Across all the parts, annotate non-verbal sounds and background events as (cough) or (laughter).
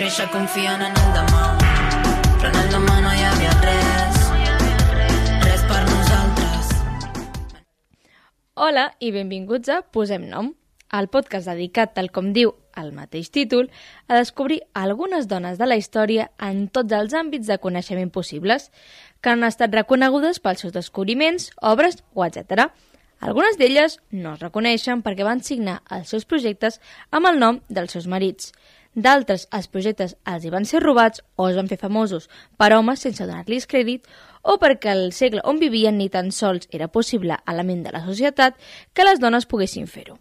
créixer confiant en el demà. Però en el demà no hi havia res, res per nosaltres. Hola i benvinguts a Posem Nom, el podcast dedicat, tal com diu el mateix títol, a descobrir algunes dones de la història en tots els àmbits de coneixement possibles, que han estat reconegudes pels seus descobriments, obres o etc. Algunes d'elles no es reconeixen perquè van signar els seus projectes amb el nom dels seus marits. D'altres, els projectes els hi van ser robats o es van fer famosos per homes sense donar-los crèdit o perquè el segle on vivien ni tan sols era possible a la ment de la societat que les dones poguessin fer-ho.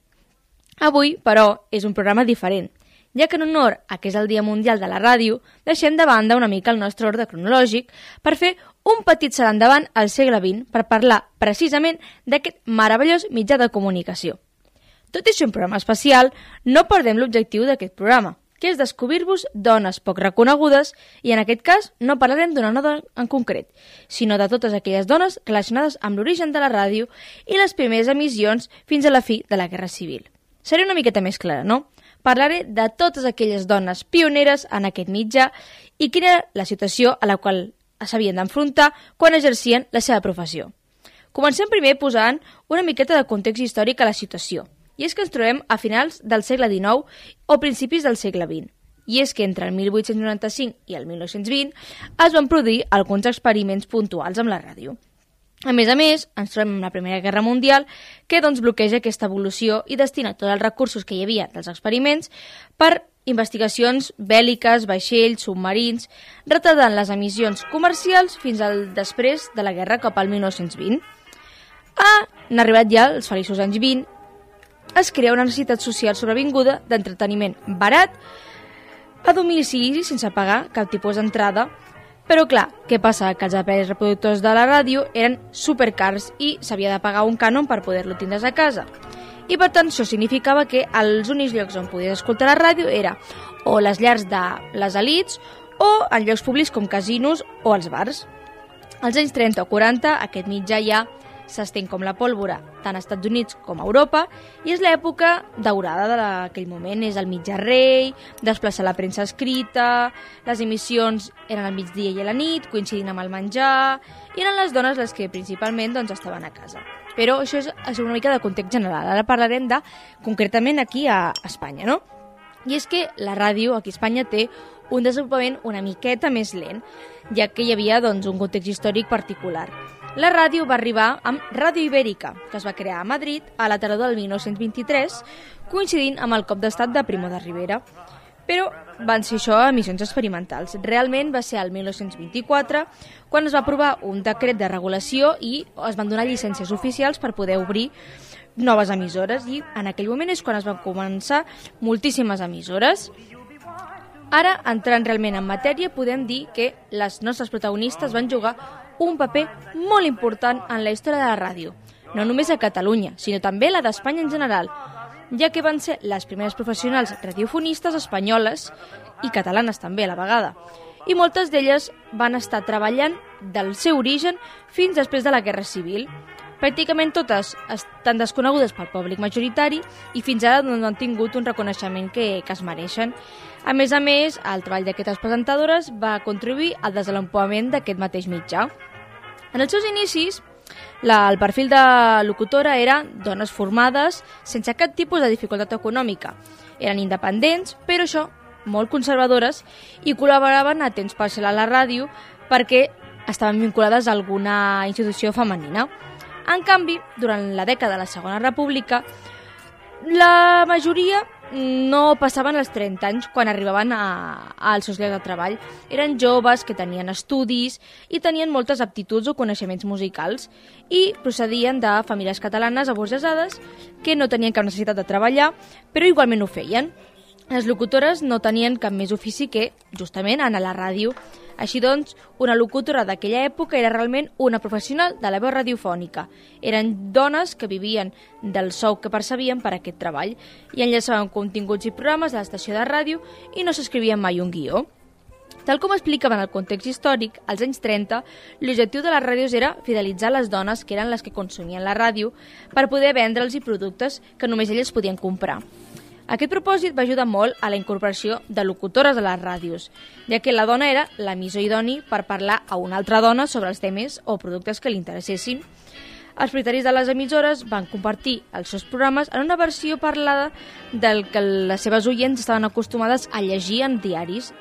Avui, però, és un programa diferent, ja que en honor a que és el Dia Mundial de la Ràdio, deixem de banda una mica el nostre ordre cronològic per fer un petit salt endavant al segle XX per parlar precisament d'aquest meravellós mitjà de comunicació. Tot i ser un programa especial, no perdem l'objectiu d'aquest programa, que és descobrir-vos dones poc reconegudes i en aquest cas no parlarem d'una dona en concret, sinó de totes aquelles dones relacionades amb l'origen de la ràdio i les primeres emissions fins a la fi de la Guerra Civil. Seré una miqueta més clara, no? Parlaré de totes aquelles dones pioneres en aquest mitjà i quina era la situació a la qual s'havien d'enfrontar quan exercien la seva professió. Comencem primer posant una miqueta de context històric a la situació. I és que ens trobem a finals del segle XIX o principis del segle XX. I és que entre el 1895 i el 1920 es van produir alguns experiments puntuals amb la ràdio. A més a més, ens trobem en la Primera Guerra Mundial que doncs, bloqueja aquesta evolució i destina tots els recursos que hi havia dels experiments per investigacions bèl·liques, vaixells, submarins, retardant les emissions comercials fins al després de la guerra cap al 1920. Ah, han arribat ja els feliços anys 20, es crea una necessitat social sobrevinguda d'entreteniment barat a domicili sense pagar cap tipus d'entrada però clar, què passa? Que els aparells reproductors de la ràdio eren supercars i s'havia de pagar un cànon per poder-lo tindre a casa. I per tant això significava que els únics llocs on podies escoltar la ràdio era o les llars de les elites o en llocs públics com casinos o els bars. Als anys 30 o 40 aquest mitjà ja s'estén com la pólvora tant als Estats Units com a Europa i és l'època daurada d'aquell moment. És el mitjà rei, desplaçar la premsa escrita, les emissions eren al migdia i a la nit, coincidint amb el menjar, i eren les dones les que principalment doncs, estaven a casa. Però això és, és una mica de context general. Ara parlarem de, concretament aquí a Espanya, no? I és que la ràdio aquí a Espanya té un desenvolupament una miqueta més lent, ja que hi havia doncs, un context històric particular. La ràdio va arribar amb Ràdio Ibèrica, que es va crear a Madrid a la tardor del 1923, coincidint amb el cop d'estat de Primo de Rivera. Però van ser això emissions experimentals. Realment va ser el 1924 quan es va aprovar un decret de regulació i es van donar llicències oficials per poder obrir noves emissores i en aquell moment és quan es van començar moltíssimes emissores. Ara, entrant realment en matèria, podem dir que les nostres protagonistes van jugar un paper molt important en la història de la ràdio, no només a Catalunya, sinó també la d'Espanya en general, ja que van ser les primeres professionals radiofonistes espanyoles i catalanes també a la vegada, i moltes d'elles van estar treballant del seu origen fins després de la Guerra Civil. Pràcticament totes estan desconegudes pel públic majoritari i fins ara no han tingut un reconeixement que, que es mereixen. A més a més, el treball d'aquestes presentadores va contribuir al desenvolupament d'aquest mateix mitjà. En els seus inicis, la, el perfil de locutora era dones formades sense cap tipus de dificultat econòmica. Eren independents, però això, molt conservadores, i col·laboraven a temps parcial a la ràdio perquè estaven vinculades a alguna institució femenina. En canvi, durant la dècada de la Segona República, la majoria no passaven els 30 anys quan arribaven als seus llocs de treball. Eren joves que tenien estudis i tenien moltes aptituds o coneixements musicals i procedien de famílies catalanes aburgesades que no tenien cap necessitat de treballar, però igualment ho feien. Les locutores no tenien cap més ofici que, justament, anar a la ràdio així doncs, una locutora d'aquella època era realment una professional de la veu radiofònica. Eren dones que vivien del sou que percebien per aquest treball i enllaçaven continguts i programes de l'estació de ràdio i no s'escrivien mai un guió. Tal com explicaven el context històric, als anys 30, l'objectiu de les ràdios era fidelitzar les dones que eren les que consumien la ràdio per poder vendre'ls i productes que només elles podien comprar. Aquest propòsit va ajudar molt a la incorporació de locutores a les ràdios, ja que la dona era l'emissor idoni per parlar a una altra dona sobre els temes o productes que li interessessin. Els propietaris de les emissores van compartir els seus programes en una versió parlada del que les seves oients estaven acostumades a llegir en diaris,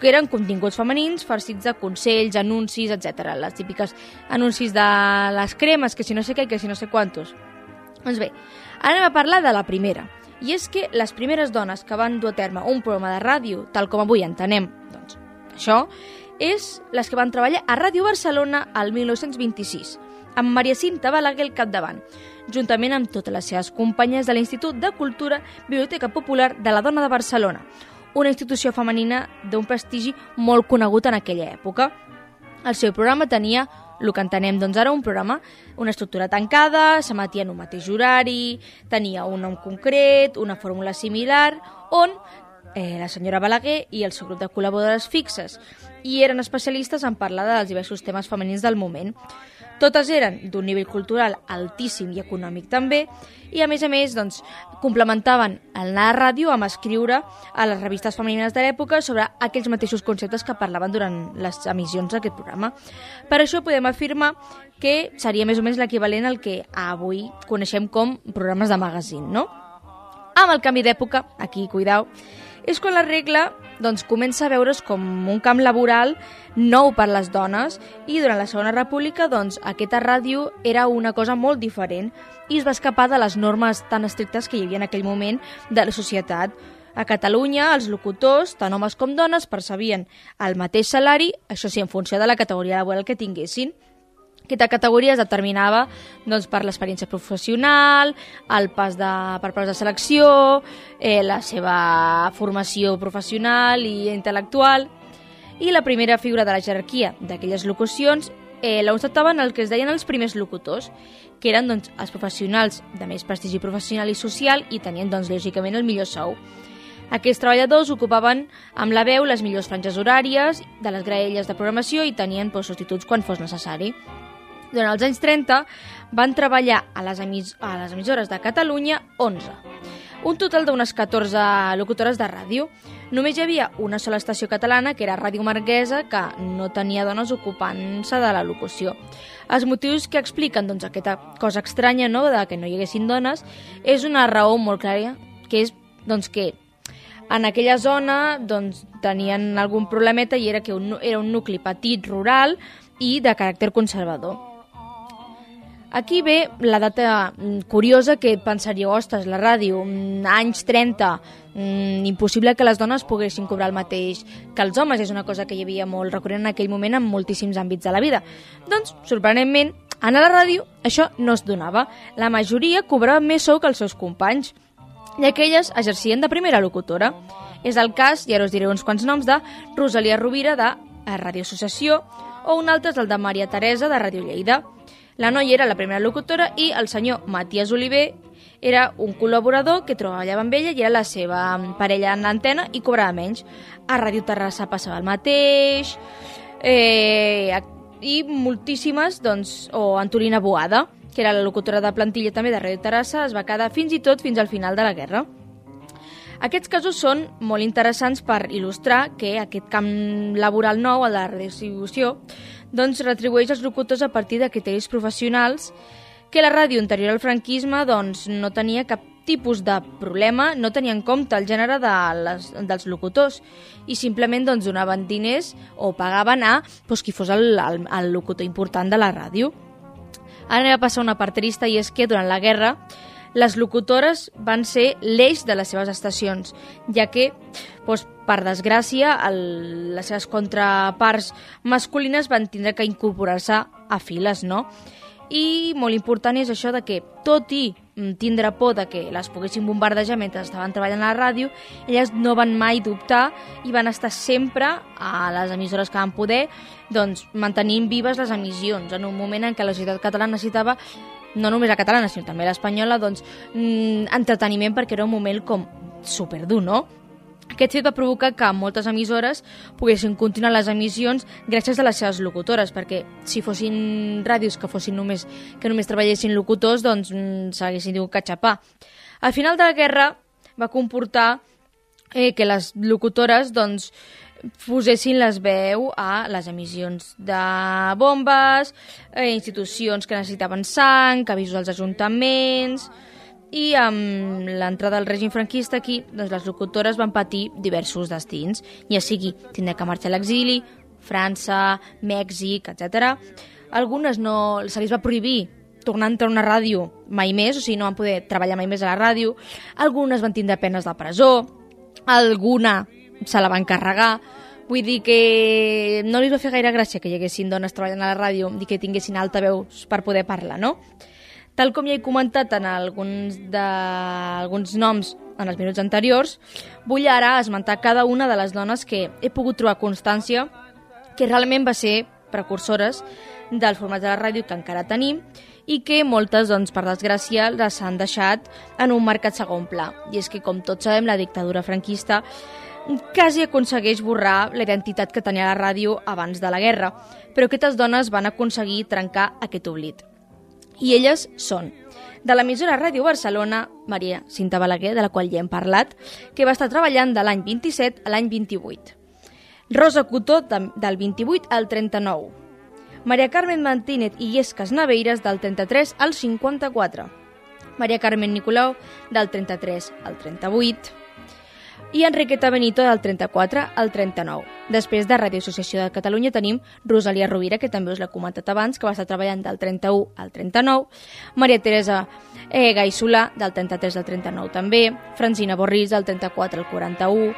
que eren continguts femenins farcits de consells, anuncis, etc. Les típiques anuncis de les cremes, que si no sé què, que si no sé quantos. Doncs bé, ara anem a parlar de la primera. I és que les primeres dones que van dur a terme un programa de ràdio, tal com avui entenem, doncs, això, és les que van treballar a Ràdio Barcelona al 1926, amb Maria Cinta Balaguer al capdavant, juntament amb totes les seves companyes de l'Institut de Cultura Biblioteca Popular de la Dona de Barcelona, una institució femenina d'un prestigi molt conegut en aquella època. El seu programa tenia el que entenem doncs ara un programa, una estructura tancada, s'emetia en un mateix horari, tenia un nom concret, una fórmula similar, on eh, la senyora Balaguer i el seu grup de col·laboradores fixes i eren especialistes en parlar dels diversos temes femenins del moment. Totes eren d'un nivell cultural altíssim i econòmic també, i a més a més doncs, complementaven el anar ràdio amb escriure a les revistes femenines de l'època sobre aquells mateixos conceptes que parlaven durant les emissions d'aquest programa. Per això podem afirmar que seria més o menys l'equivalent al que avui coneixem com programes de magazine, no? Amb el canvi d'època, aquí, cuidau, és quan la regla doncs, comença a veure's com un camp laboral nou per les dones i durant la Segona República doncs, aquesta ràdio era una cosa molt diferent i es va escapar de les normes tan estrictes que hi havia en aquell moment de la societat. A Catalunya, els locutors, tant homes com dones, percebien el mateix salari, això sí, en funció de la categoria laboral que tinguessin, aquesta categoria es determinava doncs, per l'experiència professional, el pas de, per pas de selecció, eh, la seva formació professional i intel·lectual, i la primera figura de la jerarquia d'aquelles locucions eh, l'ostentaven el que es deien els primers locutors, que eren doncs, els professionals de més prestigi professional i social i tenien, doncs, lògicament, el millor sou. Aquests treballadors ocupaven amb la veu les millors franges horàries de les graelles de programació i tenien doncs, substituts quan fos necessari. Durant els anys 30 van treballar a les, emis a les emissores de Catalunya 11, un total d'unes 14 locutores de ràdio. Només hi havia una sola estació catalana, que era Ràdio Marquesa, que no tenia dones ocupant-se de la locució. Els motius que expliquen doncs, aquesta cosa estranya no, de que no hi haguessin dones és una raó molt clara, que és doncs, que en aquella zona doncs, tenien algun problemeta i era que un, era un nucli petit, rural i de caràcter conservador. Aquí ve la data mm, curiosa que pensaríeu, ostres, la ràdio, mm, anys 30, mm, impossible que les dones poguessin cobrar el mateix que els homes, és una cosa que hi havia molt recurrent en aquell moment en moltíssims àmbits de la vida. Doncs, sorprenentment, a la ràdio això no es donava. La majoria cobrava més sou que els seus companys, i aquelles exercien de primera locutora. És el cas, i ara us diré uns quants noms, de Rosalia Rovira, de Ràdio Associació, o un altre és el de Maria Teresa, de Ràdio Lleida. La noia era la primera locutora i el senyor Matías Oliver era un col·laborador que treballava amb ella i era la seva parella en l'antena i cobrava menys. A Ràdio Terrassa passava el mateix, eh, i moltíssimes, doncs, o Antolina Boada, que era la locutora de plantilla també de Ràdio Terrassa, es va quedar fins i tot fins al final de la guerra. Aquests casos són molt interessants per il·lustrar que aquest camp laboral nou, a la redistribució, doncs retribueix els locutors a partir de criteris professionals que la ràdio anterior al franquisme doncs, no tenia cap tipus de problema, no tenia en compte el gènere de les, dels locutors i simplement doncs, donaven diners o pagaven a doncs, qui fos el, el, el locutor important de la ràdio. Ara anem a passar una part trista i és que durant la guerra les locutores van ser l'eix de les seves estacions, ja que, doncs, per desgràcia, el, les seves contraparts masculines van tindre que incorporar-se a files, no? I molt important és això de que, tot i mm, tindre por de que les poguessin bombardejar mentre estaven treballant a la ràdio, elles no van mai dubtar i van estar sempre a les emissores que van poder doncs, mantenint vives les emissions en un moment en què la societat catalana necessitava no només la catalana, sinó també l'espanyola, doncs, mm, entreteniment perquè era un moment com superdur, no? Aquest fet va provocar que moltes emissores poguessin continuar les emissions gràcies a les seves locutores, perquè si fossin ràdios que fossin només que només treballessin locutors, doncs mm, s'haguessin tingut que xapar. Al final de la guerra, va comportar eh, que les locutores doncs, posessin les veu a les emissions de bombes, eh, institucions que necessitaven sang, avisos als ajuntaments... I amb l'entrada del règim franquista aquí, doncs les locutores van patir diversos destins, ja sigui tindre que marxar a l'exili, França, Mèxic, etc. Algunes no se li va prohibir tornar a entrar a una ràdio mai més, o sigui, no van poder treballar mai més a la ràdio. Algunes van tindre penes de presó, alguna se la van carregar, Vull dir que no li va fer gaire gràcia que hi haguessin dones treballant a la ràdio i que tinguessin altaveus per poder parlar, no? Tal com ja he comentat en alguns, de, alguns noms en els minuts anteriors, vull ara esmentar cada una de les dones que he pogut trobar constància que realment va ser precursores del format de la ràdio que encara tenim i que moltes, doncs, per desgràcia, les han deixat en un mercat segon pla. I és que, com tots sabem, la dictadura franquista quasi aconsegueix borrar la identitat que tenia la ràdio abans de la guerra, però aquestes dones van aconseguir trencar aquest oblit. I elles són de l'emissora Ràdio Barcelona, Maria Cinta Balaguer, de la qual ja hem parlat, que va estar treballant de l'any 27 a l'any 28. Rosa Cotó, del 28 al 39. Maria Carmen Martínez i Iescas Naveires, del 33 al 54. Maria Carmen Nicolau, del 33 al 38 i Enriqueta Benito del 34 al 39. Després de Ràdio Associació de Catalunya tenim Rosalia Rovira, que també us l'he comentat abans, que va estar treballant del 31 al 39, Maria Teresa eh, Gai Solà, del 33 al 39 també, Francina Borrís, del 34 al 41,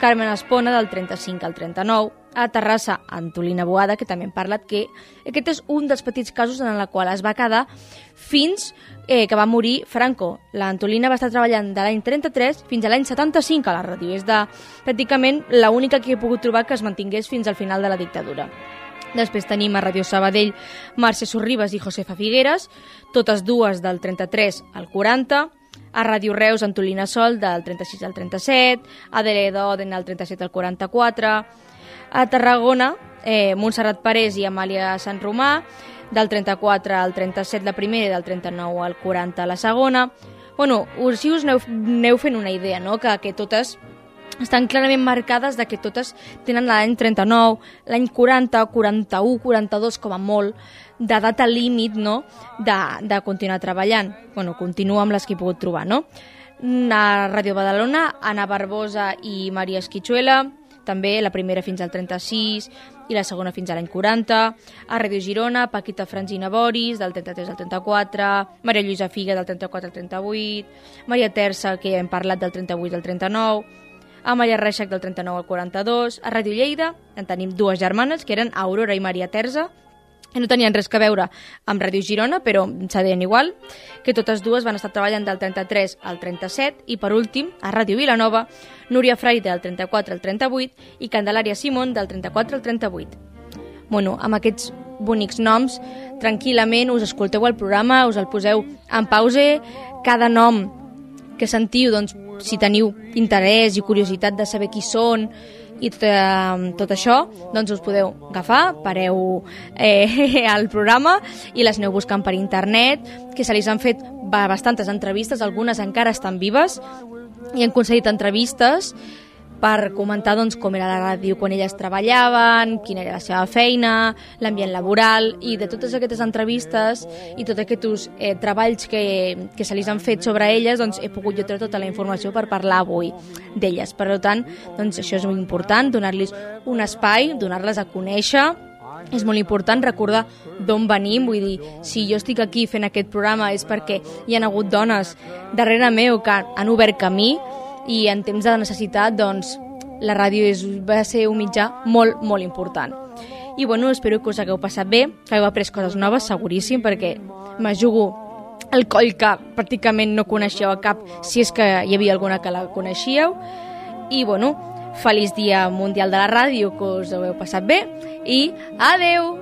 Carmen Espona, del 35 al 39, a Terrassa, Antolina Boada, que també hem parlat, que aquest és un dels petits casos en el qual es va quedar fins eh, que va morir Franco. L'Antolina va estar treballant de l'any 33 fins a l'any 75 a la ràdio. És de, pràcticament l'única que he pogut trobar que es mantingués fins al final de la dictadura. Després tenim a Ràdio Sabadell Mercè Sorribes i Josefa Figueres, totes dues del 33 al 40, a Ràdio Reus Antolina Sol del 36 al 37, a Dere d'Oden del 37 al 44, a Tarragona eh, Montserrat Parés i Amàlia Sant Romà, del 34 al 37 la primera i del 39 al 40 la segona. Bueno, si us aneu, aneu fent una idea, no?, que, que totes estan clarament marcades de que totes tenen l'any 39, l'any 40, 41, 42 com a molt, de data límit no? de, de continuar treballant. bueno, continua amb les que he pogut trobar, no? A Ràdio Badalona, Anna Barbosa i Maria Esquichuela, també la primera fins al 36 i la segona fins a l'any 40, a Ràdio Girona, Paquita Franzina Boris, del 33 al 34, Maria Lluïsa Figa, del 34 al 38, Maria Terça, que ja hem parlat del 38 al 39, a Maria Reixac del 39 al 42, a Ràdio Lleida en tenim dues germanes, que eren Aurora i Maria Terza, no tenien res que veure amb Ràdio Girona, però se deien igual, que totes dues van estar treballant del 33 al 37 i, per últim, a Ràdio Vilanova, Núria Fraire del 34 al 38 i Candelària Simón del 34 al 38. Bueno, amb aquests bonics noms, tranquil·lament us escolteu el programa, us el poseu en pause, cada nom que sentiu, doncs, si teniu interès i curiositat de saber qui són i tot, eh, tot això, doncs us podeu agafar, pareu eh, (laughs) al programa i les aneu buscant per internet, que se li han fet bastantes entrevistes, algunes encara estan vives, i han concedit entrevistes per comentar doncs, com era la ràdio quan elles treballaven, quina era la seva feina, l'ambient laboral, i de totes aquestes entrevistes i tots aquests eh, treballs que, que se li han fet sobre elles, doncs, he pogut jo treure tota la informació per parlar avui d'elles. Per tant, doncs, això és molt important, donar-los un espai, donar-les a conèixer, és molt important recordar d'on venim, vull dir, si jo estic aquí fent aquest programa és perquè hi ha hagut dones darrere meu que han obert camí i en temps de necessitat, doncs, la ràdio és, va ser un mitjà molt, molt important. I bueno, espero que us hagueu passat bé, que hagueu après coses noves, seguríssim, perquè me jugo el coll que pràcticament no coneixeu a cap, si és que hi havia alguna que la coneixíeu. I bueno, feliç dia mundial de la ràdio, que us hagueu passat bé, i adeu!